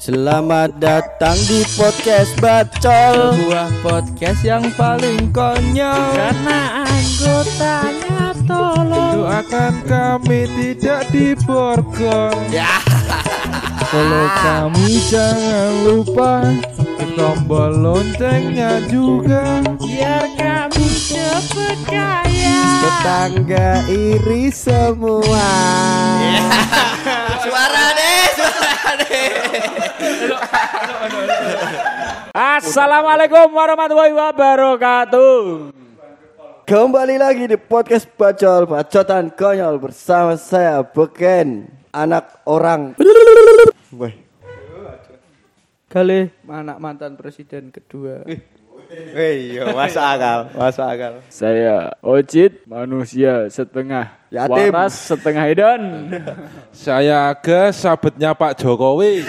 Selamat datang di podcast Bacol. Sebuah podcast yang paling konyol. Karena anggotanya tolong. Doakan kami tidak diborgol Ya. Kalau kami jangan lupa tombol loncengnya juga. Biar kami cepet kaya. Tetangga iri semua. Deh Suara deh Assalamualaikum warahmatullahi wabarakatuh. Kembali lagi di podcast Bacol Bacotan Konyol Bersama saya Beken Anak orang. Wih Kali anak mantan presiden kedua. Iya, masuk akal, masuk akal. Saya Ojit Manusia setengah Yatim. Waras setengah hedon Saya ke sahabatnya Pak Jokowi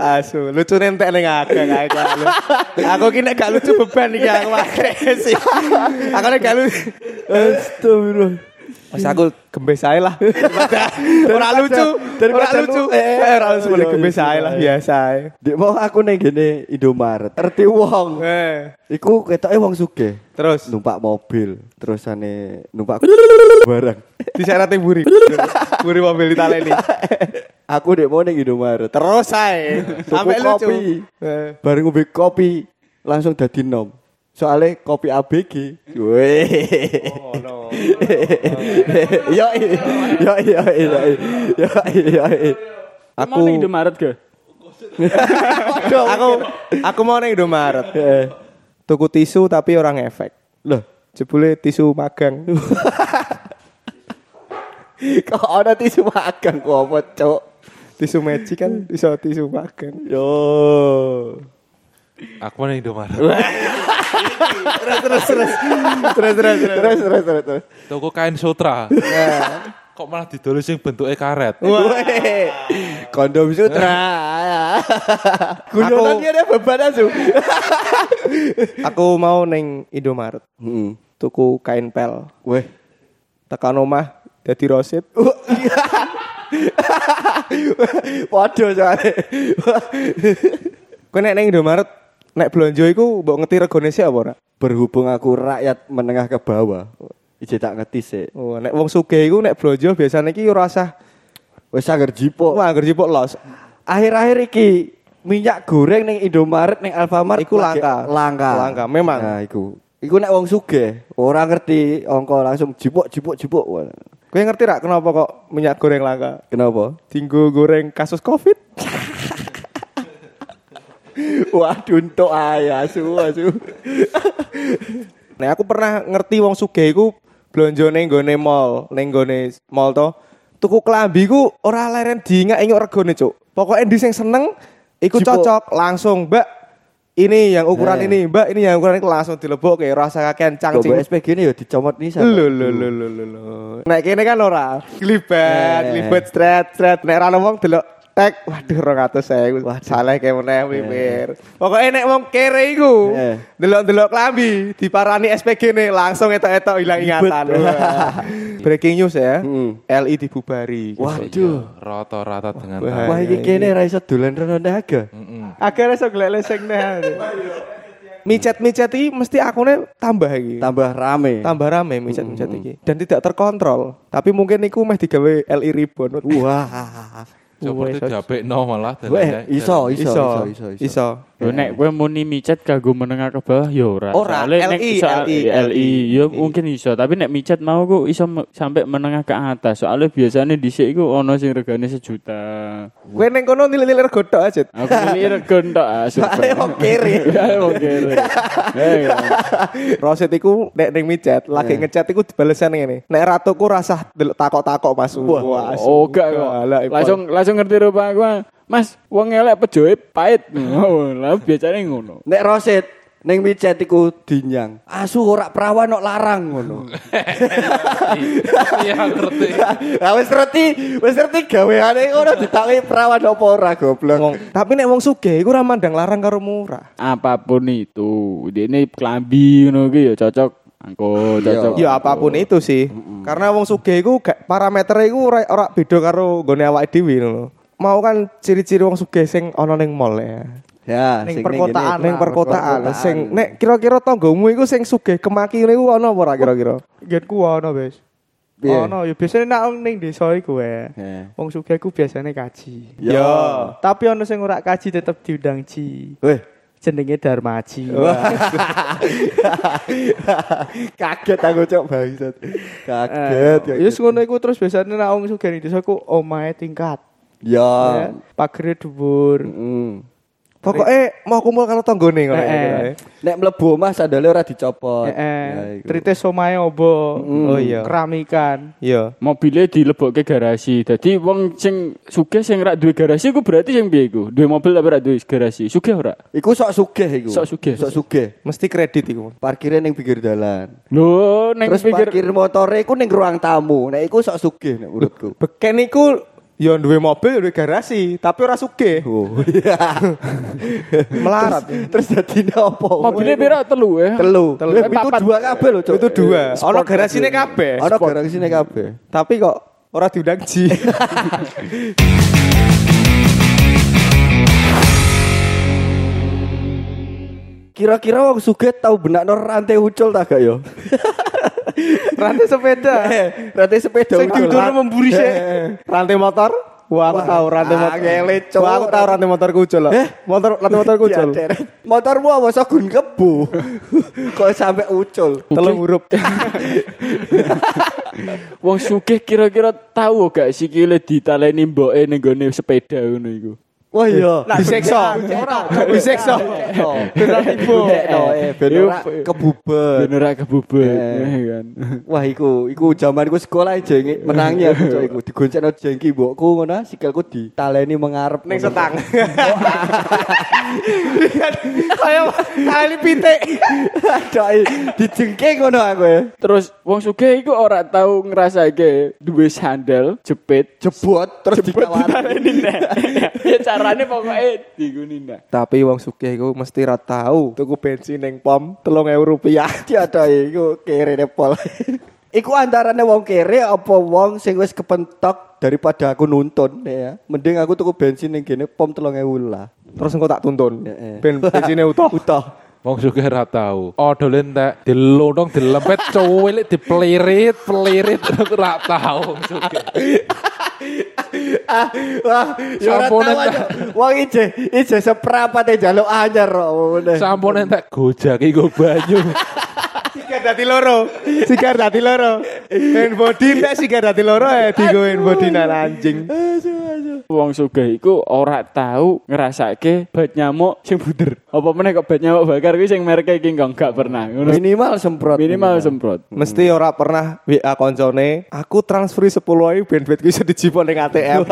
Asu, lucu nentek ning aku kae. Aku ki nek gak lucu beban iki aku agresi. Aku nek gak lucu. Astagfirullah Mas aku gembes ae lah. Ora lucu, ora lucu. Eh, Eh, ora lucu boleh ae lah biasa ae. Dek mau aku nih gini Indomaret Erti wong. Eh, Iku ketoknya wong suge. Terus? Numpak mobil Terus ane Numpak barang. Di sana buri. Buri mobil ditaleni. Aku dek mau nih Indomaret. Terus ae. Sampai lucu. kopi. Eh, Bareng ngombe kopi Langsung dadi nom Soalnya kopi ABG Weh Oh no. Yo yo yo yo yo yo Aku Aku Indomaret ke? aku aku mau ning Indomaret. Tuku tisu tapi orang efek. Loh Jebule tisu magang. Kok ada tisu makan kok apa cok tisu magic kan bisa tisu magang. Yo Aku nih Indomaret terus terus terus terus terus terus Terus terus terus Toko kain sutra Kok malah ditulis yang bentuknya karet Weh, kondom sutra. Guyonan Aku- dia ada beban asu. aku mau neng Indomaret Heeh. tuku kain pel Weh. tekan omah dadi rosit Waduh soalnya. nek neng Indomaret nek belanja iku mbok ngerti regane sih apa ora Berhubung aku rakyat menengah ke bawah, ije tak ngerti sih. oh nek wong sugih iku nek belanja biasanya iki ora usah Wes agar jipo. wah anggar jipuk los Akhir-akhir iki minyak goreng ning Indomaret ning Alfamart Iku langka. Langka. Langka, memang. Nah, iku. Iku nek wong sugih, ora ngerti ongko langsung jipuk jipuk jipuk. Kowe ngerti rak kenapa kok minyak goreng langka Kenapa? tinggu goreng kasus covid Waduh, entuk ae asu asu. Nek aku pernah ngerti wong sugih iku blonjo ning gone mall, ning gone mall to. Tuku klambi ku ora leren diingat ingat regane, Cuk. Pokoknya di sing seneng iku cocok langsung, Mbak. Ini yang ukuran Nah. ini, Mbak. Ini yang ukuran ini langsung dilebokke rasa kakean Coba cangcing. SPG ini ya dicomot nih Lho lho lho lho lho. lho. Nek kene kan ora. Glibet, Eh. glibet stret, stret. Nek ra wong delok tek, waduh 200.000. Waduh. Salah kayak meneh mimir. Pokoknya nek wong kere iku, Eh. delok-delok klambi, diparani SPG nih langsung etok-etok hilang ingatan. Breaking news ya. Hmm. LI dibubari. Waduh. Rata-rata dengan Wah. tangan. Wah iki kene ra iso dolan rono naga. Akhirnya iso gleleseng nih. Micet-micet iki mesti akune tambah iki. Tambah rame. tambah rame micet-micet iki dan tidak terkontrol. Tapi mungkin iku meh digawe LI ribbon. Wah. Seperti Wes, diapik no malah Weh, iso iso iso iso iso. Iso. Yo nek kowe muni micet kanggo menengah ke bawah yo ora. Ora, Soale nek LI, LI, LI yo mungkin iso, tapi nek micet mau ku iso me- sampai menengah ke atas. Soalnya biasanya dhisik iku ono sing regane sejuta. Kowe ning kono nilai-nilai rego tok aja. Aku beli rego tok wong. Ya wong kere. Eh, ya. Roset iku nek ning micet lagi ngechat iku dibalesan ngene. Nek ratuku rasah delok takok-takok Mas. Wah. Oh gak kok. Ipon. Langsung langsung ngerti rupa aku. Mas, wong elek pejoe pahit. Oh, lah biasanya ngono. Nek roset Ning micet iku dinyang. Asu ora perawan kok larang ngono. Iya ngerti. Ah wis ngerti, wis ngerti gaweane ngono ditakoki perawan apa ora goblok. Tapi nek wong sugih iku ora mandang larang karo murah. apa pun itu ini klambi ngono ki ya cocok angko cocok Ya apapun itu sih. Karena wong sugih iku gak parametere iku ora ora beda karo nggone awake dhewe ngono. Mau kan ciri-ciri wong sugih sing ana ning mall ya. Ya, Ning perkotaan. Ning perkotaan sing nek kira-kira tanggamu iku sing sugih kemaki niku ana apa ora kira-kira? Ono, Bes. Piye? Ono, ya biasanya nak ning desa iku ya. Ya. Wong sugih iku biasanya kaji. Ya. Tapi ono sing ora kaji tetep diundang ji. Weh, Jenenge Darmaji. kaget aku cok bangsat. Kaget. Ya wis ngono iku terus biasanya nak wong sugih ning desa iku omahe tingkat. Ya. Ya, Pagere dhuwur. Mm. Pokoknya mau kumpul karo tanggane ngono. Eh, eh. ya. Nek mlebu omah sandale ora dicopot. Eh, Ya, eh, iku. tritis omahe obo. Mm. Oh iya. Keramikan. Iya. mobilnya dilebokke garasi jadi wong sing sugih sing rak duwe garasi ku berarti sing piye iku duwe mobil tapi rak duwe garasi sugih ora Iku sok sugih iku. Sok sugih. Sok sugih. Mesti kredit iku. Parkirnya ning pinggir dalan. lho ning Terus pikir parkir motore iku ning ruang tamu. Nek iku sok sugih nek menurutku. Beken iku ya duwe mobil duwe garasi, tapi ora sugih. Oh iya. Melarat. Terus dadine opo? mobilnya pira telu ya telu. Telu. Eh, Itu dua kabeh lho, Cuk. Itu dua. Ono garasine kabeh. Ono garasine kabeh. Tapi kok ora diundang ji. Kira-kira wong sugih tau benakno rantai ucul tak gak yo? Rantai sepeda. rantai sepeda Sing diudur memburi sih. rantai motor? Wah, aku tahu rantai motor. angele, Cuk. Wah, aku tahu rantai motor kucul loh. Eh? Motor rantai motor kucul. Motormu apa sogun kebu? Kok sampai ucul? Telung huruf. wong sugih kira-kira tahu gak sikile ditaleni mboke ning gone sepeda ngono iku Wah iya. Diseksa. Diseksa. Benar ibu. Eh, ben ora kebuber. ben ora Eh. kan Wah iku, iku zamanku sekolah jengki menangi aku cok iku. Digoncengno jengki mbokku ngono, sikilku ditaleni mengarep. Ning setang. Kayak kali pitik. Cok dijengking ngono aku ya. terus wong sugih iku ora tau ngrasake duwe sandal jepit Jebot terus nek ya carane pokoke diguni nek Tapi wong sugih iku mesti ra tahu tuku bensin ning pom 3000 rupiah. Tiada iku kere nepol. Iku antarane wong kere apa wong sing wis kepentok daripada aku nuntun ya. Mending aku tuku bensin ning kene pom 3000 lah. Terus engko tak tuntun. Ben bensine utuh. Utuh. Wong sugih ora tau. Odol entek dilodong dilempet cuwilik dipelirit, pelirit ora tau wong sugih. ah, wah, ora tau entek. aja. Wong ije, ije seprapate jaluk anyar kok ngene. Sampun entek gojak iku banyu. Sigar dadi loro. Sigar dadi loro. Hand body nek sigar dadi loro eh digo hand body nang anjing. wong sugih iku ora tau ngrasake bat nyamuk sing buder apa meneh kok bat nyamuk bakar kuwi sing mereke King Kong gak pernah Minimal semprot. minimal semprot Mesti ora pernah WA koncone, aku transferi 10 ae ben duitku iso dijipon ning ATM.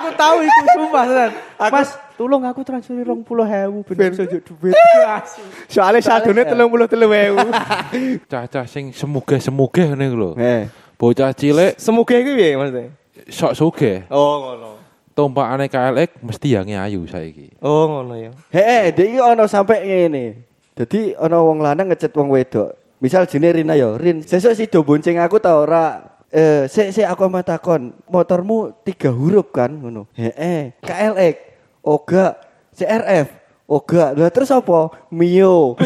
aku tahu itu sumpah. Mas, tolong aku transfer 20.000 ben Ben. iso njuk duit. Soalnya saldonya 33.000. Cacah sing semugih-semugih ngene lho. Eh. Bocah cilik Semoga iku piye maksudnya? sok sugih. Oh ngono. Tumpakane KLX mesti yang ayu saiki. Oh ngono ya. Heh, dek iki ono sampe ngene. Dadi ono wong lanang ngecet wong wedok. Misal jene Rina yo, Rin, sesuk si do bonceng aku ta ora? Eh, sik sik aku mau takon, motormu tiga huruf kan ngono. Heeh, KLX, Oga, CRF, Oga. Lah terus apa? Mio.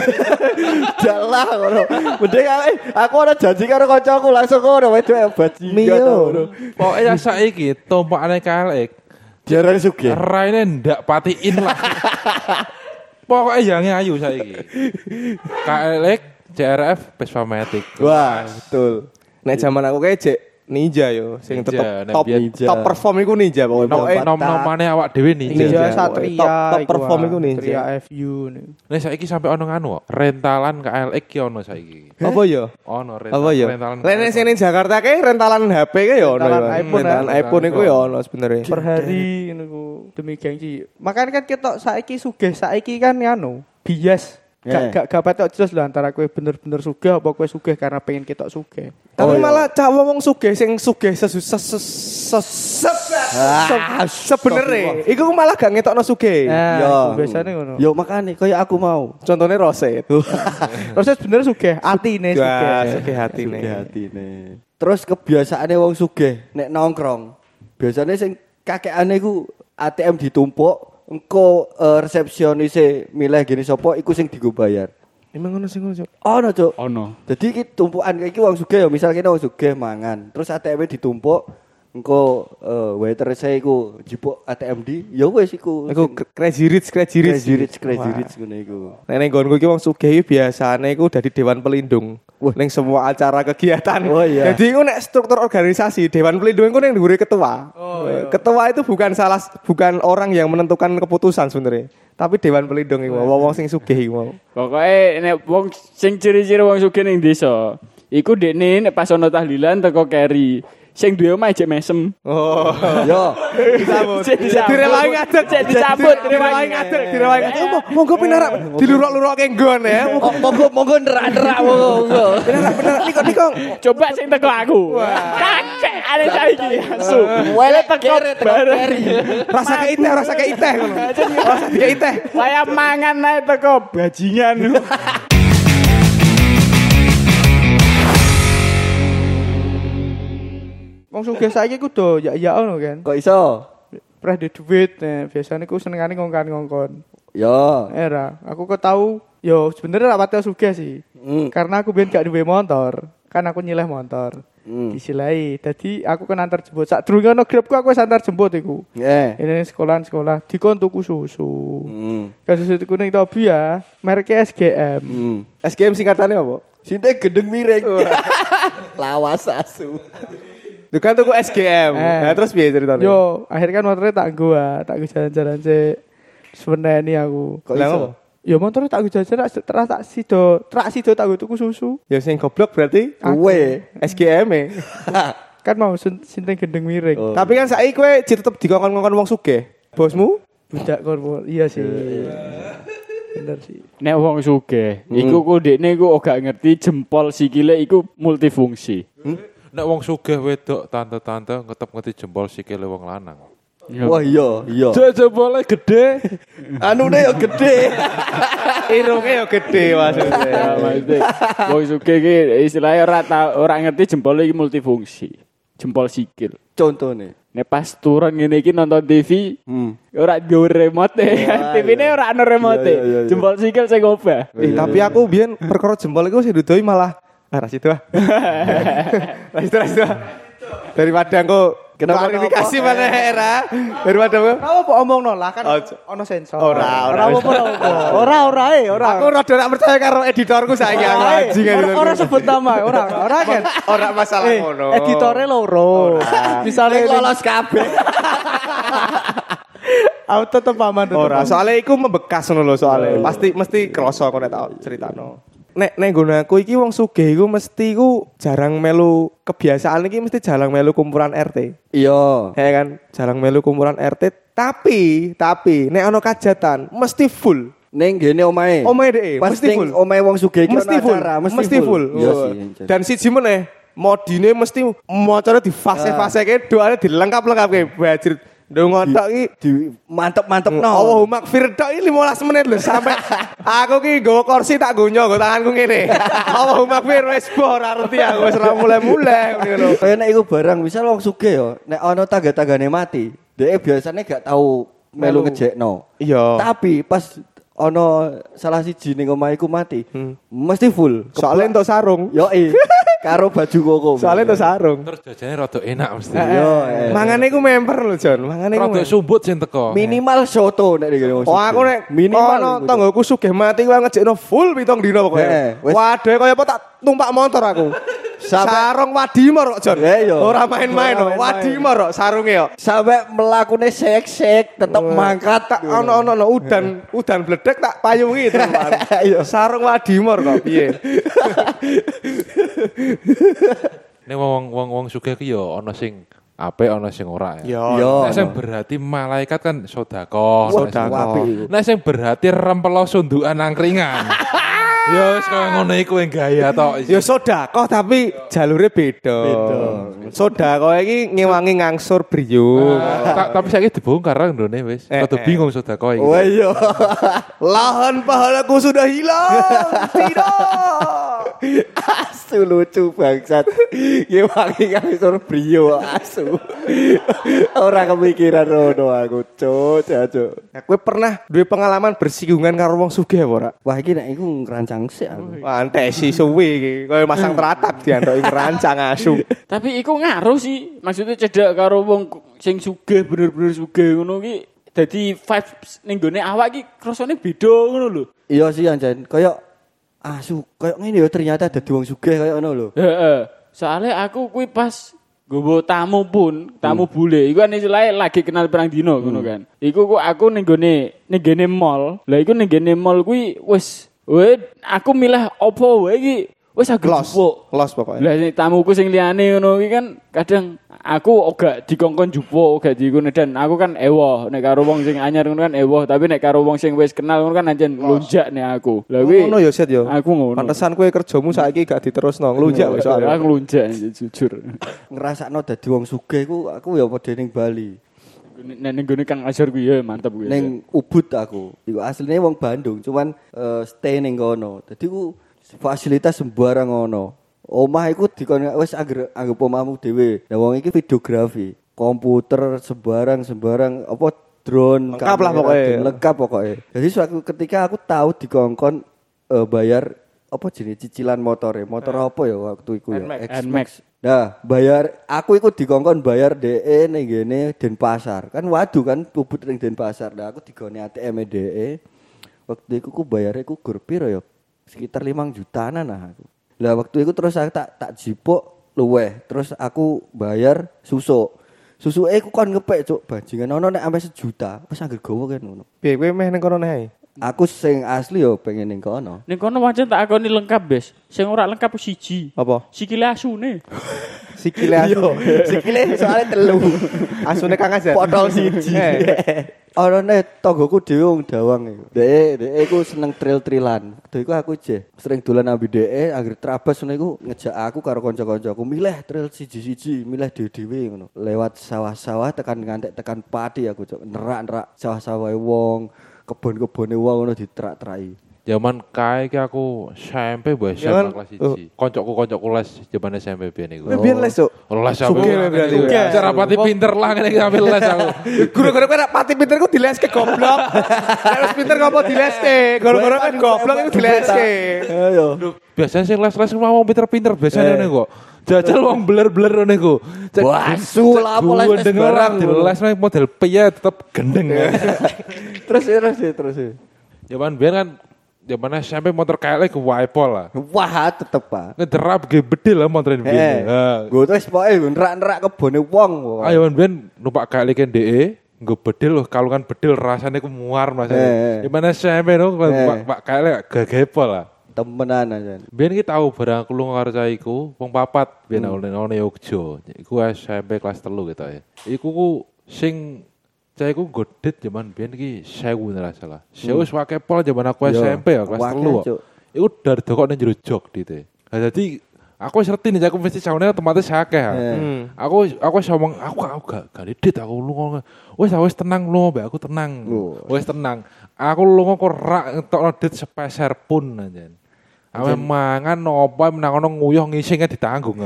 Dalah ngono. Mending aku ada janji karo kancaku langsung ngono wedok bajingan Mio. ngono. Pokoknya saiki tumpakane KLX Diarani sugih. raine ndak patiin lah. Pokoknya yang ayu saiki. KLX, CRF, Vespa Matic. Wah, betul. Nek zaman aku kayak ninja yo, sing Ninja, tetep top ninja. top perform iku ninja pokoknya. Nom Pokoknya nom nomane awak dhewe. Ninja. Ninja Satria top- top perform ah. iku Ninja. Satria FU nih. Nek saiki sampe ono nganu kok, rentalan KLX ki ono saiki. Apa ya? Ono rental, Apa ya? rentalan. Lene sing ning Jakarta kayak rentalan HP kayak ya ono. Rentalan iPhone, Rentalan ya. iPhone iku ya ono sebenarnya. Per hari niku demi gengsi. Makanya kan kita saiki sugih saiki kan anu bias. Gak Eh. gak gak patok jelas lho antara kowe bener-bener sugih apa kowe sugih karena pengen ketok sugih. Tapi Oh, malah cak wong sugih sing sugih sesu ses ses ses Ah, sebenere iku malah gak ngetokno sugih. Nah, Yo. iku biasane ngono. Yo makane kaya aku mau. Contohnya roset. Proses bener sugih, atine sugih. Sugih hati nih. Terus kebiasaane wong sugih nek nongkrong. Biasanya sing kakekane ku ATM ditumpuk, engko eh, resepsionise milih gini sapa iku sing digo bayar. Emang ngono sing ngono, Cuk. Ono, Cuk. Ono. Jadi iki tumpukan iki wong sugih ya, misal kene wong sugih mangan, terus ATM ditumpuk, engko uh, waiter saya iku jipuk ATM di, ya wis iku. Iku crazy rich, crazy rich. crazy rich, crazy rich ngono iku. Nek ning nggonku iki wong sugih biasane iku dadi dewan pelindung. Wah. Ning semua acara kegiatan. Oh, iya. Jadi iku nek struktur organisasi dewan pelindung iku ning dhuwure ketua. Oh, iya. Ketua itu bukan salah bukan orang yang menentukan keputusan sebenarnya. Tapi dewan pelindung iku wong sing sugih iku. Pokoke nek wong sing ciri-ciri wong sugih ning desa, iku dekne nek pas ono tahlilan teko keri. Sing duwe omah jek mesem. Oh. Yo, Disambut. Direwangi ngadeg. Cek disambut, Direwangi ngadeg, direwangi ngadeg. Oh, Monggo pinarak diluruk-lurukke nggon ya. Oh, monggo monggo nerak-nerak monggo. monggo. Pinarak pinarak niko niko. Coba sing teko aku. Kakek ada saiki asu. Wele kere teko keri. Rasa ke iteh, rasa ke iteh ngono. Rasa ke iteh. Saya mangan nae teko bajingan. Wong sugih saiki ku do ya ya ono kan. Kok iso? Pernah di duit, nah, biasanya ku senengane ngongkon-ngongkon. Yo. Era, aku kok tahu, yo sebenarnya ra pati sugih sih. Hmm. Karena aku biyen gak duwe motor, kan aku nyileh motor. Hmm. Disilai. Dadi aku kan antar jemput. Sak durunge ono grabku aku wis antar jemput iku. Eh. Ini sekolah-sekolah dikon tuku susu. Hmm. Kan susu kuning Tobi ya, mereknya SGM. Hmm. SGM singkatannya apa? Sinte gendeng miring. Lawas asu. Itu kan tuku SGM. Eh. Nah, terus piye ceritanya? Yo, akhirnya kan motornya tak gua, tak gua jalan-jalan sih. Sebenarnya aku. Kok apa? Ya motornya tak gua jalan-jalan, terus tak sido, trak sido tak gua tuku susu. Ya sing goblok berarti Kuwe. SGM -e. Kan mau sin- sinting gendeng miring. Oh. Tapi kan saiki kowe tetep dikongkon-ngongkon wong sugih. Bosmu? Budak korpor. Iya sih. Bener sih. Nek wong sugih, iku ku dekne iku gak ngerti jempol sikile iku multifungsi. Nek wong sugih wedok tante-tante ngetep ngerti jempol sikile wong lanang. Wah iya, iya. Jek jempolnya gede. Anune yo gede. Irunge yo gede Ya, maksudnya. maksudnya, Wong sugih iki istilahnya ora tau ora ngerti jempol iki multifungsi. Jempol sikil. Contone. Nek pas turun ngene iki nonton TV, Hmm. ora nggawe remote. TV-ne ora ana remote. Jempol sikil sing obah. Eh, tapi aku biyen perkara jempol iku sing dudoi malah ah ra situ ah. Ra situ ra situ. ah. Daripada aku Kenapa, klarifikasi mana era daripada aku Ora apa omong no lah kan ono sensor. Ora, ora. ora apa ora. Ora eh ora. Aku rada nak percaya karo editorku saiki aku eh. anjing Ora- sebut nama, ora ora, kan. Ora masalah Eh, ngono. Editore loro. Misalnya Nek lolos kabeh. aku tetep aman tetep Ora, aman. soalnya iku membekas ngono lho soalnya. Pasti mesti kroso kok nek tak ceritano. Nek nek nggon aku iki wong sugih iku mesti iku jarang melu kebiasaan iki mesti jarang melu kumpulan RT. Iya. Ya kan, jarang melu kumpulan RT, tapi tapi nek ono kajatan mesti full. Ning gene omahe. Omahe dhek, Pas mesti full. omahe wong sugih iki mesti full, acara, mesti, full. Iya Oh. sih. Jan. Dan siji meneh, modine mesti mocore di fase-fase ke doane dilengkap-lengkap ke bajir. Ndung ngotok iki di mantep-mantep no. Allahumma makfir tok iki 15 menit lho sampai aku ki nggawa kursi tak gonyo nggo tanganku ngene. Allahumma makfir wis bo ora ngerti aku wis ora mulai-mulai ngono. Kayak nek iku barang misal wong sugih yo, nek ana tangga-tanggane mati, dhek biasanya gak tahu melu ngejekno. Iya. Tapi pas ana salah siji ning omah iku mati, Hmm. mesti full. Soalnya untuk sarung. Yo karo baju koko. Soalnya untuk sarung. Terus jajannya rada enak mesti. Yo. eh. Mangane iku member lho, Jon. Mangane iku. Rada sumbut sing teko. Minimal soto nek iki Oh aku nek minimal ono tanggoku sugih mati kuwi ngejekno full pitung pokoknya. wis. Waduh kaya apa tak numpak motor aku. Sampai- Sarung wadimor kok Jon. Ora main-main kok. Wadimor kok sarunge kok. sampai melakune sek-sek tetep mangkat tak ono ono ono udan udan bledek tak payungi terus. Sarung wadimor kok piye? Nek wong wong wong sugih ki yo ana sing apik ana sing ora ya. Yo. Yo. Nek sing berarti malaikat kan sedekah. Sedekah. Nek sing berarti rempelo sundukan angkringan. Ya wis kaya ngono iku yang gaya tok. Ya sodakoh tapi jalurnya beda. Beda. Sodakoh iki ngewangi ngangsur Brio. Ta- tapi saiki dibongkar nang ndone wis. Eh, Kudu eh. bingung sedekah iki. Wah iya. Lahan pahalaku sudah hilang. Tidak. Asu lucu bangsat. Ya wangi ngasur brio asu. Ora kepikiran rono aku, cuk, cuk. Nah, kowe pernah duwe pengalaman bersinggungan karo wong sugih apa ora? Wah iki nek iku ngerancang sik aku. Wah, entek sih suwe iki. Kaya masang teratak diantoki ngerancang asu. Tapi iku ngaruh sih. Maksudnya cedak karo wong sing sugih bener-bener sugih ngono ki dadi vibes ning gone awak ki rasane beda ngono lho. Iya sih anjen, koyo asu, koyo ngene ya ternyata dadi wong sugih koyo ngono lho. Heeh. Soalnya aku kuwi pas gowo tamu pun, tamu bule. Iku kan istilahnya lagi kenal perang dino ngono kan. Iku kok aku ning gone ning gene mall. Lah iku ning gene mall kuwi wis we aku milih opo wae iki wis aku Los. jupuk. Los pokoknya. Lah sing tamuku sing liyane ngono iki kan kadang aku ora dikongkon jupuk, ora dikon dan aku kan ewoh nek karo wong sing anyar ngono kan ewoh, tapi nek karo wong sing wis kenal ngono kan anjen lonjak nek aku. Lah kuwi Ngono ya Set ya. Aku ngono. Pantesan kowe kerjamu saiki gak diterusno, nglunjak wis soalnya. Aku lonjak anjen, jujur. Ngrasakno dadi wong sugih ku aku ya padha ning Bali. Nek ning gone Kang Azhar kuwi ya mantep kuwi. Ning Ubud aku. Iku asline wong Bandung, cuman eh, stay ning kono. Dadi ku fasilitas sembarang ngono. Omah iku dikon wis angger anggap omahmu dhewe. Lah wong iki videografi, komputer sembarang sembarang apa drone Lengkap lah kamera, pokoknya. drone, lengkap pokoknya. Jadi suatu ketika aku tahu dikongkon eh, bayar apa jenis cicilan motor motor apa ya waktu itu ya Nmax. X-Max. Nmax. Nah, bayar aku ikut dikongkon bayar DE ning gene Denpasar. Kan waduh kan puput ning Denpasar. Nah, aku digone ATM DE. Waktu itu ku bayarnya ku gur piro ya? Sekitar 5 jutaan lah aku. Lah waktu itu terus aku tak tak jipuk luweh. Terus aku bayar susu. Susu e ku kon ngepek cuk bajingan ono nek sampai sejuta. Wis angger gowo kan ngono. Piye kowe meh ning kono neh? Aku sing asli yo pengen ning kono. Ning kono pancen tak akoni lengkap, Bes. Sing ora lengkap siji. Apa? Sikile asune. Sikile asu. Sikile soalnya telu. Asune Kang Azhar. Potol siji. Ne tanggoku dhewe wong Dawang iku. Dek, dek iku seneng trail-trailan. Waktu iku aku je sering dolan ambi dek anggere trabas ngono iku ngejak aku karo kanca-kancaku milih trail siji-siji, milih dhewe-dhewe ngono. Lewat sawah-sawah tekan ngantek tekan pati aku cok nerak-nerak sawah-sawahe wong, kebon-kebone wong ngono diterak-teraki. Zaman kae ki aku SMP Zaman- SMA kelas 1. Koncokku-koncokku les zaman SMP biyen iku. Biyen les, Cuk. Les aku. Le berarti. Cara pati pinter lah ngene iki ambil les aku. Guru-guru nek pati pinter ku dileske goblok. Wis pinter ngopo dileske? Guru-guru kan goblok iku dileske. Ayo. Biasanya sing les-les mau wong pinter-pinter biasanya ngene kok. Jajal wong beler-beler ngene ku. Cek- Wah, su lah, apa les-les Gendeng barang. les model piye tetep gendeng. terus terus terus. Zaman biyen kan zaman SMP motor kayak ke Waipol lah. Wah, tetep Pak. Ngederap ge bedil lah motor Eh, biyen. Heeh. gue tuh pokoke nerak-nerak kebone wong. pokoknya. Ayo man ben numpak kali kan DE nggo bedil loh kalungan bedil rasanya ku muar mas. Eh. Gimana SMP no Eh. Pak Pak kali gagepol lah. Temenan aja. Biyen ki tahu barang aku lunga karo cah iku wong papat biyen Hmm. nang nang Yogyo. Iku SMP kelas telu gitu ya. Iku ku sing cah iku godet zaman biyen ki 1000 nek ora salah. Saya wis wae pol zaman aku Hmm. Yo, SMP ya kelas wakeh, telu. kok. Cuk. Iku dari dokok nang jero jog dite. Nah dadi aku wis ngerti nih aku mesti saune otomatis akeh. ya. Eh. Hmm. Aku aku wis ngomong aku aku gak gak dit aku lunga. Wis wis tenang lunga mbak aku tenang. Wis tenang. Aku lunga kok rak ngetokno dit sepeser pun anjen. Ame mangan nopo menang ono nguyuh ngisingnya ditanggung.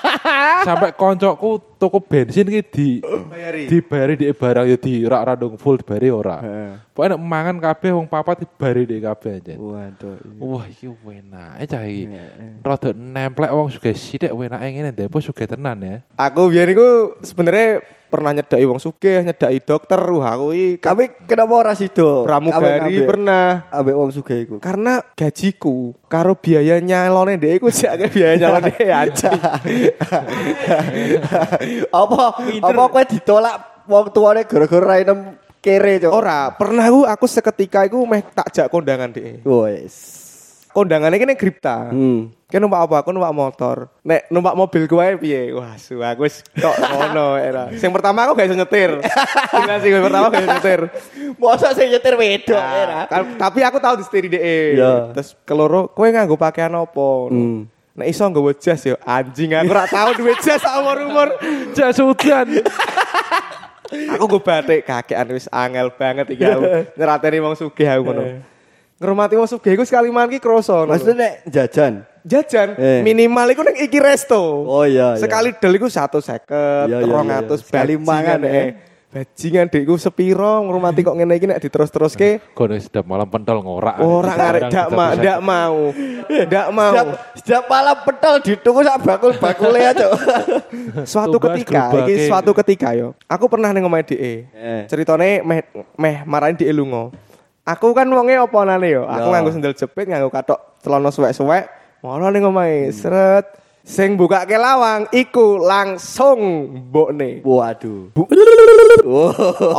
Sampai koncokku toko bensin ki di Bayari. dibayari di barang ya di rak randung full dibayari ora. Heeh. Pokoknya nek mangan kabeh wong papat dibari di kabeh anjen. Waduh. Wah, iki enak cah iki. Rada nemplek wong sugih sithik enake ngene depo sugih tenan ya. Aku biyen iku sebenarnya pernah nyedaki wong sugih, nyedaki dokter, wah aku iki Tapi kenapa ora sido? pramugari pernah. Ambek wong sugih iku. Karena gajiku karo biaya nyalone dhek iku sik akeh biaya nyalone aja. apa apa kowe ditolak wong tuane gara-gara ra kere cok. Ora, pernah aku aku seketika iku meh tak jak kondangan dhek. Wes. Kondangannya ini Gripta. Hmm. Kan numpak apa? Aku numpak motor. Nek numpak mobil gue piye? Wah, su aku wis kok ngono era. Sing pertama aku gak iso nyetir. Sing sing pertama gak iso nyetir. Masa sing nyetir wedok Nah, kan- tapi aku tahu di DE. Iya. Terus keloro, kowe nganggo pakaian apa? Hmm. Nek iso nggawa jas yo anjing aku ora tau duwe jas umur-umur. jas hujan. aku gue batik kakean wis angel banget iki aku. Nyerateni wong sugih aku ngono. Ngrumati wong sugih iku sekali mangan ki kroso. Maksudnya nek jajan. jajan Eh. minimal iku ning iki resto. Oh iya, iya. Sekali del iku 150, Iya, iya, iya, 200 iya. Sekali mangan, bajingan, eh. eh. Bajingan dekku sepiro ngrumati kok ngene iki nek diterus-teruske. Kono sedap malam pentol ngorak. Ora ngarek dak ma, dak mau. Dak mau. Setiap, setiap malam petol ditunggu sak bakul-bakule aja. Suatu ketika, iki suatu ketika yo. Aku pernah ning omahe DE. Eh. Ceritane meh meh marani DE lunga. Aku kan wonge oponane yo. Aku nganggo sendal jepit, nganggo katok celana suwek-suwek. Ngono ning omahe, seret. Sing bukake lawang iku langsung mbokne. Waduh.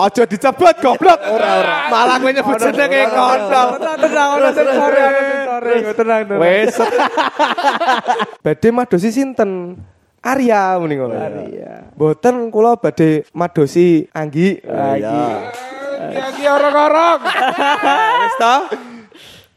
Aja dicebut goblok. Ora ora. Malah kowe nyebut jenenge kontol. Tenang, ora tenang, tenang. Wes. badhe madosi sinten? Arya muni ngono. Arya. Mboten kula badhe madosi Anggi. Oh, iya. Iki orang-orang. Wis to?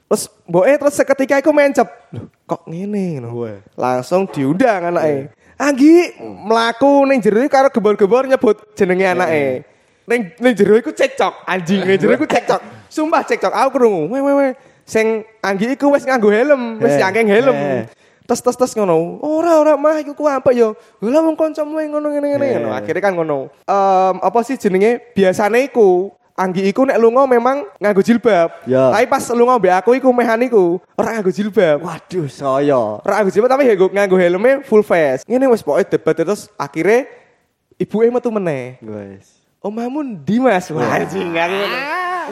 Terus mboke terus seketika iku mencep. Loh, kok ngene ngono. Langsung diundang anake. Anggi mlaku ning jero karo gembor-gembor nyebut jenenge anake. Ning ning jero iku cekcok, anjing ning jero iku cekcok. Sumpah cekcok, aku krungu. Weh weh weh. Sing Anggi iku wis nganggo helm, wis yangkeng helm. Tes tes tes ngono. Ora ora mah iku ku apa yo? Lah wong kancamu yang ngono ngene ngene ngono. Akhirnya kan ngono. Em apa sih jenenge? Biasane iku Anggi iku nek lunga memang nganggo jilbab. Ya. Tapi pas lunga mbek aku iku mehaniku ora nganggo jilbab. Waduh, saya. Ora nganggo jilbab tapi nganggo nganggo helmnya full face. Ngene wis pokoke debat terus akhirnya ibuke metu meneh. Guys. Omahmu ndi Mas? Wah, anjing aku ngono.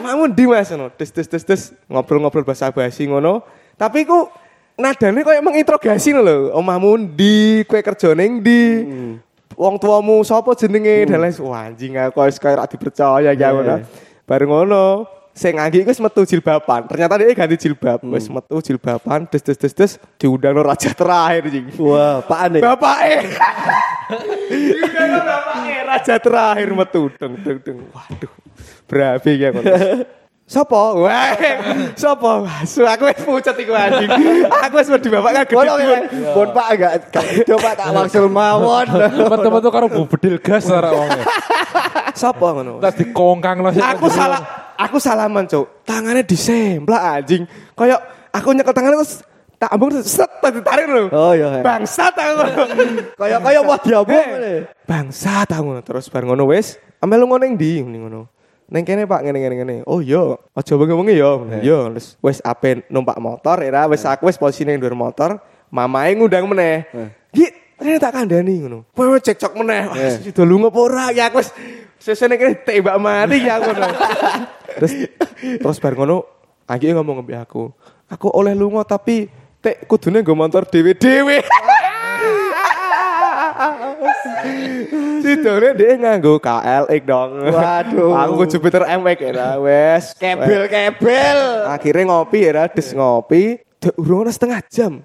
Omahmu ndi Mas ngono. Des des des des ngobrol-ngobrol bahasa basi ngono. Tapi ku nadane koyo menginterogasi lho. Omahmu ndi? Kowe kerja ning ndi? Wong tuamu sapa jenenge? Dan lain wah anjing aku wis kaya ora dipercaya ya ngono. Bareng ngono, sing nganggi iku wis metu jilbaban. Ternyata dia ganti jilbab. Wis metu jilbaban, des des des des diundang raja terakhir anjing. Wah, Pak Ane. Bapak E. Bapak E raja terakhir metu deng deng deng. Waduh. Berapi ya kon. Sopo? Wah, sopo? Su aku wis pucet iku anjing. Aku wis wedi bapak kan gede. ya. Bon Pak enggak itu Pak tak wangsul mawon. Teman-teman karo bu bedil gas ora wonge. Sopo ngono? Tas dikongkang lah. Aku salah aku salaman, Cuk. Tangannya disemplak anjing. Kayak aku nyekel tangannya terus tak ambung terus set ditarik lho. Oh iya. Bangsat aku. Kayak kayak wah diabung. Eh, Bangsat aku ngono. terus bar ngono wis. Amel lu ngono ning ndi ngono. Neng kene Pak ngene ngene ngene. Oh iya, aja bengi-bengi ya. Iya, terus wis ape numpak motor era wis aku wis posisi ning dhuwur motor, mamae ngundang meneh. Ki, ternyata tak kandhani ngono. Kowe cekcok meneh. Eh. sido lunga apa ora? Ya aku wis sesene kene tembak mati ya ngono. terus terus bar ngono, Anggi ngomong mbek aku. Aku oleh lunga tapi tek kudune nggo motor dhewe-dhewe. Sidone dia nganggo KLX dong. Waduh. Aku Jupiter MX ya wes. Kebel-kebel. Akhirnya ngopi ya, des ngopi. Urung setengah jam.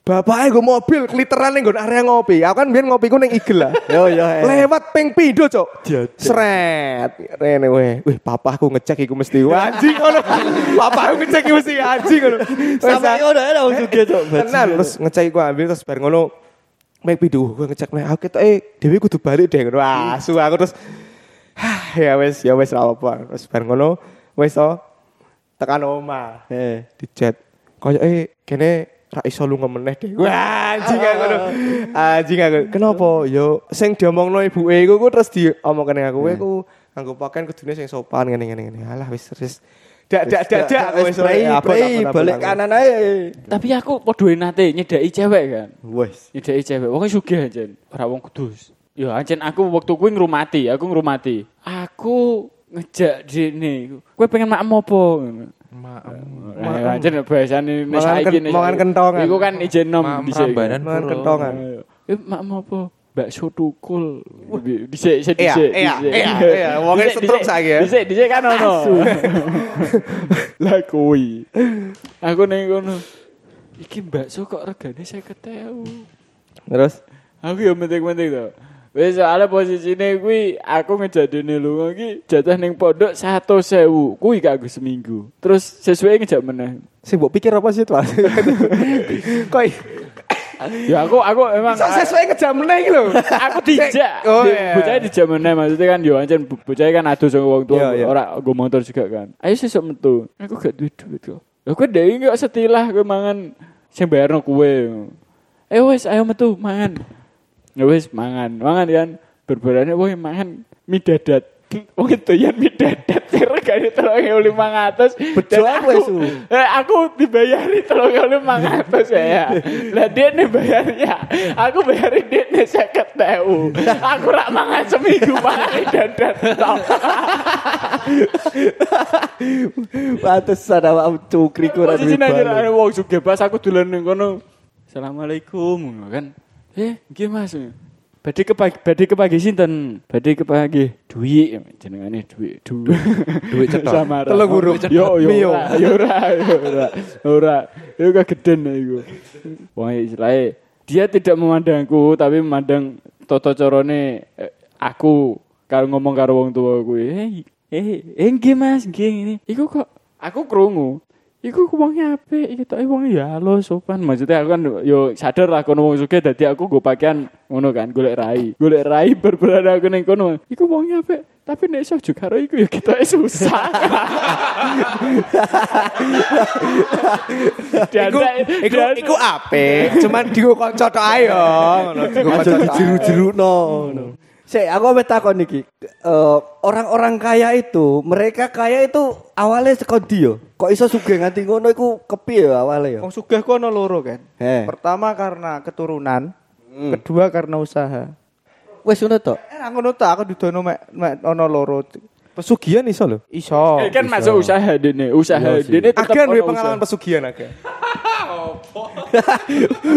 Bapaknya gue mobil keliteran ning nggon area ngopi. Aku kan biyen ngopi ku ning Igel lah. Yo yo. eh. Lewat ping pindho, Cok. Sret. Rene weh. Wih, papaku ngecek iku mesti anjing ngono. papaku ngecek iku mesti anjing ngono. Sampai ngono ya wong sugih cok. Tenan terus ngecek iku ambil terus bar ngono. Mek pidu gue ngecek nek aku ketoke dhewe kudu balik deh ngono. Ah, su aku terus Hah, ya wes ya wes ra apa. Terus bar ngono wes to tekan oma Eh. di chat. Koyoke kene ra iso lunga meneh deh. Wah, anjing aku. Anjing aku. Kenapa? Yo sing diomongno ibuke iku ku terus diomong kene aku. Kowe ku nganggo pakaian kudune sing sopan ngene ngene ngene. Alah wis terus dak dak dak dak wis play balik kanan ae. Tapi aku podo nate nyedaki cewek kan. Wes. Nyedaki cewek. Wong sugih ancen, ora wong kudus. Ya ancen aku waktu kuwi ngrumati, aku ngrumati. Aku ngejak dene. Kowe pengen maem apa? Nah, ancen bahasane nek Mangan saiki ken- nek- mangan kentongan. Iku kan ijen nom dhisik. Mangan kentongan. Eh maem apa? Bakso tukul. Dhisik, dhisik, dhisik. iya, iya, iya. Dhisik, setruk saiki ya. Dhisik, dhisik kan ono. Lah kuwi. Aku ning kono. iki bakso kok regane 50.000. Terus Aku ya menting-menting to. Wis soalnya posisine kuwi aku ngejadine lunga iki jatah ning pondok 100.000. Kuwi gak seminggu. Terus sesuai ngejak meneh. sing mbok pikir apa sih tuh? Kok Ya aku aku emang iso sesuai ngejam meneh iki lho. aku dijak. Oh, Di- iya. Bocah dijak meneh maksudnya kan yo ancen bu- bocah kan adus sama wong tua Iya, iya. ora nggo motor juga kan. Ayo sesuk metu. Aku gak duwe duit kok. Lah kowe dhewe kok setilah kowe mangan sing bayarno kowe. Ayo wis ayo metu mangan. Ya wis mangan. Mangan kan berbarane wong mangan mie dadat. Wong itu yang mie dadat sing regane 3500. Bejo Dan aku, Esu. Eh, aku dibayari 3500 ya. Lah dia nih bayarnya. Aku bayarin dia nih 50.000. Aku rak mangan seminggu mangan mie dadat. tok. Pantesan awak cukri kurang Posisi nang balon. jero wong sugih pas aku dolan ning kono. Assalamualaikum kan. Eh, nggih Mas. Badhe ke pagi, badhe ke pagi sinten? Badhe ke pagi. Dwi jenengane Dwi. Dwi. Duit cetok. Sama Telung huruf. Yo yo ora, yo ora, yo ora. Ora. Yo kageden iku. Wong istilahnya dia tidak memandangku tapi memandang toto corone eh, aku kalau ngomong karo wong tua gue eh eh eh nggih Mas nggih ini iku kok aku krungu Iku wongnya apik, iki tok wong ya halo sopan. Maksudnya aku kan yo sadar lah kono wong sugih dadi aku go pakaian ngono kan golek rai. Golek rai berberada aku ning kono. Iku wongnya apik, tapi nek iso juga karo iku ya kita susah. Iku iku iku apik, cuman digo kanca tok ae yo. Ngono digo kanca dijeru-jerukno ngono. Sik, aku ambek takon iki. Eh, orang-orang kaya itu, mereka kaya itu awalnya ndi yo? Kok iso sugih nganti ngono iku kepiye yo awalnya yo? Wong sugih ku ana loro kan. He. Pertama karena keturunan, kedua karena usaha. Wes ngono tok. Eh ngono ta aku didono mek mek ana loro. Pesugihan iso lho. Iso. Eh, kan masuk usaha dene, usaha dene tetep ono pengalaman pesugihan agak.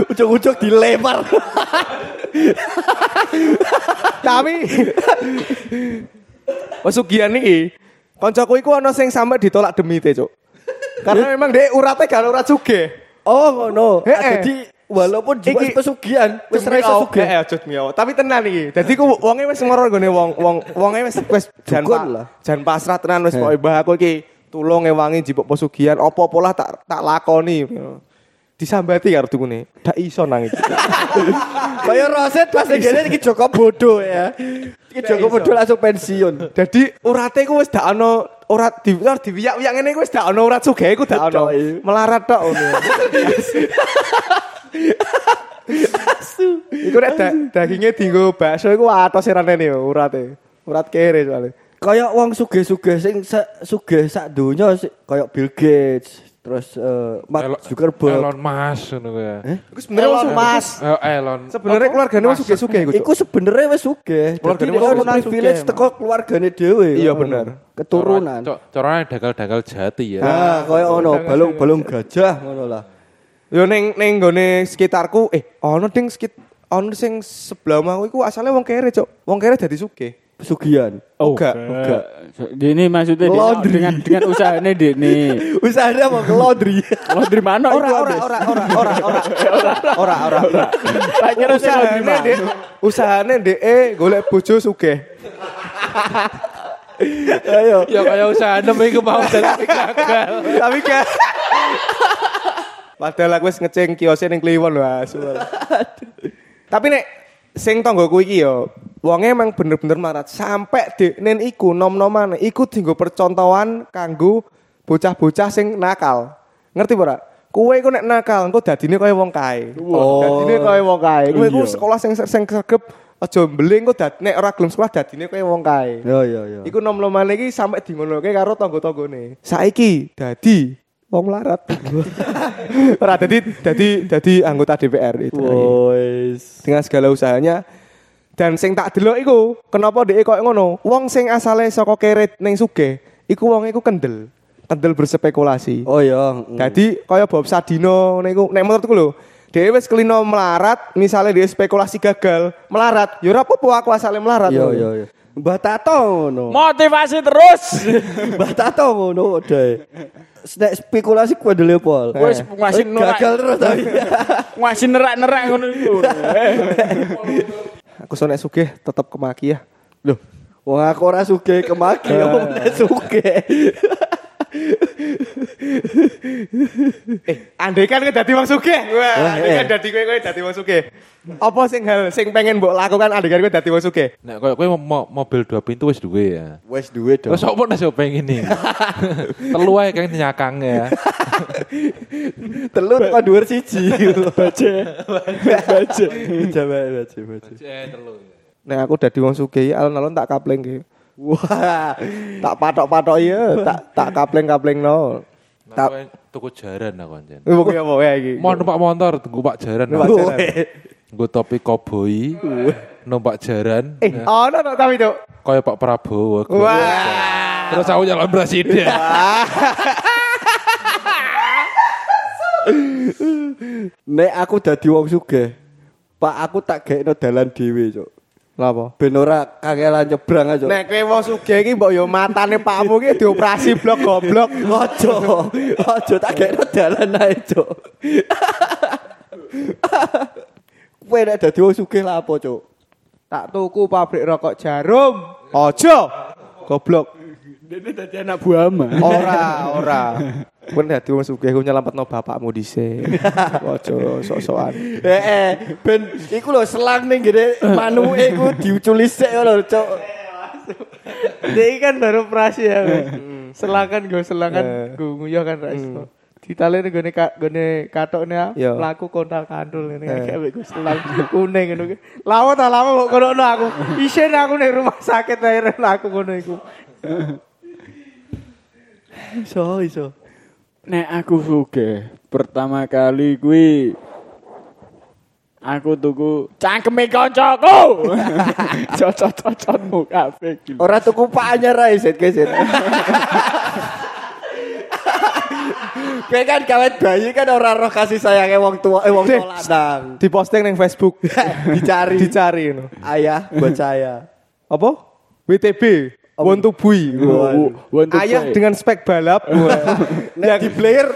Ujuk-ujuk dilempar. Tapi pesugihan iki kancaku iku ana sing sampe ditolak demite, Cuk. Karena memang dia urate gak urat sugih. Oh ngono. Ah. Jadi walaupun jiwa Iki- pesugihan, wis ra iso sugih. Eh, aja demi Allah. Tapi tenan iki. Dadi ku wonge wis ngoro nggone wong wong wonge wis wis jan jan pasrah tenan wis pokoke mbah aku iki tulung ngewangi jipuk pesugihan apa-apa lah tak tak lakoni. Disambati karo dukune. Dak iso nang iki. Kayak Roset pas ngene iki Joko bodoh ya. Iki Joko bodoh langsung pensiun. Dadi urate ku wis dak ana urat di di wiyak-wiyak ngene ku wis dak ana urat sugih ku dak ana. Melarat tok ngono. Iku nek da, dagingnya dinggo bakso iku atos ranene yo urate. Urat kere soalnya. Kayak wong sugih-sugih sing sugih sak donya sih, kayak Bill Gates, terus eh, Mark Elon- Zuckerberg. Elon Musk ngono kuwi ya. Iku sebenarnya wong Mas. Eh, Elon. Sebenarnya keluargane wong sugih-sugih iku. Iku sebenarnya wis sugih. Keluargane keturunan privilege sugih, teko keluargane dhewe. Iya, Ngono. bener. Keturunan. Cok, corone dagal-dagal jati ya. Nah, kayak ono balung-balung gajah ngono lah. Yo ning ning gone sekitarku eh ono ding sekit ono sing sebelah omahku iku asale wong kere, Cuk. Wong kere dadi sugih. Pesugihan. Oh, Enggak, enggak. Dini maksudnya dia- Laundry. dengan dengan usahanya Dini. Usahanya mau ke laundry. Laundry mana Ora itu, ora Abis? ora ora ora ora ora ora ora. Tak kira Usahane dek usahane dek eh golek bojo sugih. Ayo. Ya kayak usaha nembe iku mau tapi gagal. Tapi kan Padahal aku wis ngeceng kiosnya ning Kliwon lho asu. Tapi nek sing tanggoku iki yo wonge emang bener-bener marat sampai deknen iku nom-noman iku dienggo percontohan kanggo bocah-bocah sing nakal. Ngerti ora? Kowe iku nek nakal engko dadine kaya wong kae. Oh. Dadine kaya wong kae. Kowe iku Iya. sekolah sing sing sregep aja mbeling engko dad nek ora gelem sekolah dadine kaya wong kae. Yo yo yo. Iku nom-noman iki sampe dingonoke karo tangga-tanggane. Saiki dadi wong larat. Ora dadi dadi dadi anggota DPR itu. Wes. Dengan segala usahanya dan sing tak delok iku kenapa dhek koyo ngono? Wong sing asale saka keret ning sugih, iku wong iku kendel. Kendel berspekulasi. Oh iya. mm. Dadi kaya Bob Sadino ngene iku nek menurutku lho, dhewe wis kelino melarat, misalnya dia spekulasi gagal, melarat, ya ora apa-apa aku asale melarat. Iya ngono. iya iya. Mbah Tato ngono. Motivasi terus. Mbah Tato ngono deh. Nek spekulasi ku ndele pol. Wis ngasih nerak. gagal terus tapi. Ngasih nerak-nerak ngono iku. Aku sonek sugih tetep kemaki ya. Loh, wong aku ora sugih kemaki, wong nek sugih. Eh, andai kan kowe dadi wong sugih. Wah, andai kan eh. dadi kowe kowe dadi wong sugih. Apa sing hal sing pengen mbok lakukan andai kan kowe dadi wong sugih? Nek koyo kowe mo- mobil dua pintu wis duwe ya. Wes duwe dong. Terus opo nek sing pengen ini? Telu ae kan nyakang ya. Telu tekan dhuwur siji. Baca. Baca. Coba baca baca. Eh telu. Nek aku dadi wong sugih alon-alon tak kapleng ki. Wah, Tak patok-patok iya, tak tak kapleng-kaplengno. Tak tuku jaran aku anjen. Kuwi pokoke apa wae iki? Mau numpak motor tunggu Pak Jaran. Numpak jaran. Nggo topi koboi. Numpak jaran. Eh, ono tak tapi Cuk. Kaya Pak Prabowo. Wah. Terus aku nyalon presiden. nek aku dadi wong sugih, Pak aku tak gaekno dalan dhewe, Cuk. Lha? Ben ora kangelan nyebrang aja. Nek kowe wong sugih iki mbok yo matane pakmu iki dioperasi blok goblok. Ojo, ojo tak gaekno dalan ae, Cuk. Kowe nek dadi wong sugih lah apa, Cuk? Tak tuku pabrik rokok jarum. Ojo. Goblok. Dene dadi anak buah ama. Ora, ora. Kowe dadi wong sugih ku nyelametno bapakmu dhisik. Ojo sok-sokan. Eh, eh, ben iku lho selang ning gene manuke iku diuculi sik lho, Cuk. Dia kan baru operasi ya. Selangan gue selangan gue nguyah kan raiso. Ditalen gue ka gue katokne Iya. pelaku kontak kandul ini Eh. kayak gue selang kuning ngono ki. Lama ta lama kok kono aku. Isen aku ning rumah sakit akhirnya aku ngono iku. Iso, iso. Nek aku sugih, pertama kali kuwi aku tuku cangkeme kancaku. Cocok-cocokmu kabeh iki. Ora tuku pak anyar ae set keset. Kowe kan kawet bayi kan ora roh kasih sayangnya wong tua eh wong tua lanang. Posting ning Facebook. Dicari. Dicari. Ayah buat saya. Apa? WTB. Want to to Ayah buy. dengan spek balap. Nek di player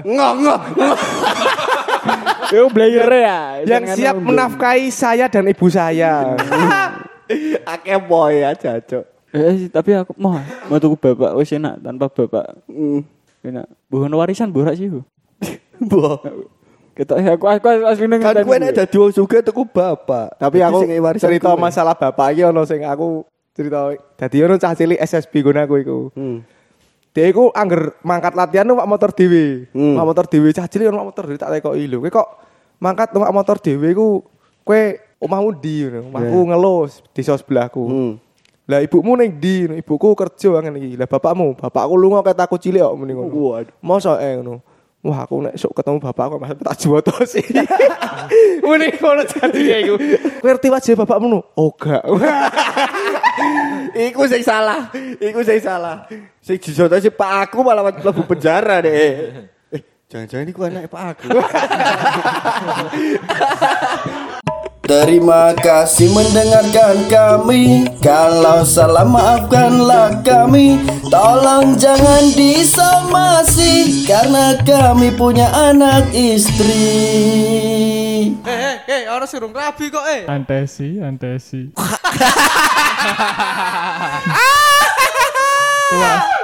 ngong ngong. Yo player ya. yang siap menafkahi saya dan ibu saya. Akeh boy aja, Cuk. Eh tapi aku mau mau tuku bapak wis enak tanpa bapak. Hmm. Enak. Bukan warisan borak sih. Bu. Boh. Ketok aku aku asline Kan kowe nek dadi wong sugih tuku bapak. Tapi aku cerita masalah bapak iki ono sing aku cerita dadi ono cah cilik SSB ngono aku iku. Hmm. Dia iku angger mangkat latihan numpak motor dhewe. Hmm. Numpak motor dhewe cah cilik numpak motor dhewe tak tekoki lho. Kowe kok mangkat numpak motor dhewe iku kowe omahmu ndi ngono. Omahku ngelus desa sebelahku. Hmm. Lah ibumu ning ndi? Ibuku kerja ngene iki. Lah bapakmu, bapakku lunga ket aku cilik kok muni ngono. Waduh. Mosok eh ngono. Wah aku nek sok ketemu bapakku mas tak juwoto sih. Muni ngono jadinya iku. Kowe ngerti wajah bapakmu no? Oh. Iku sing salah. Iku sing salah. Sing dijoto si Pak aku malah mlebu penjara deh. Eh, jangan-jangan iku anak Pak aku. Terima kasih mendengarkan kami Kalau salah maafkanlah kami Tolong jangan disomasi Karena kami punya anak istri Eh eh orang surung rabi kok eh. Antesi, antesi. Wah,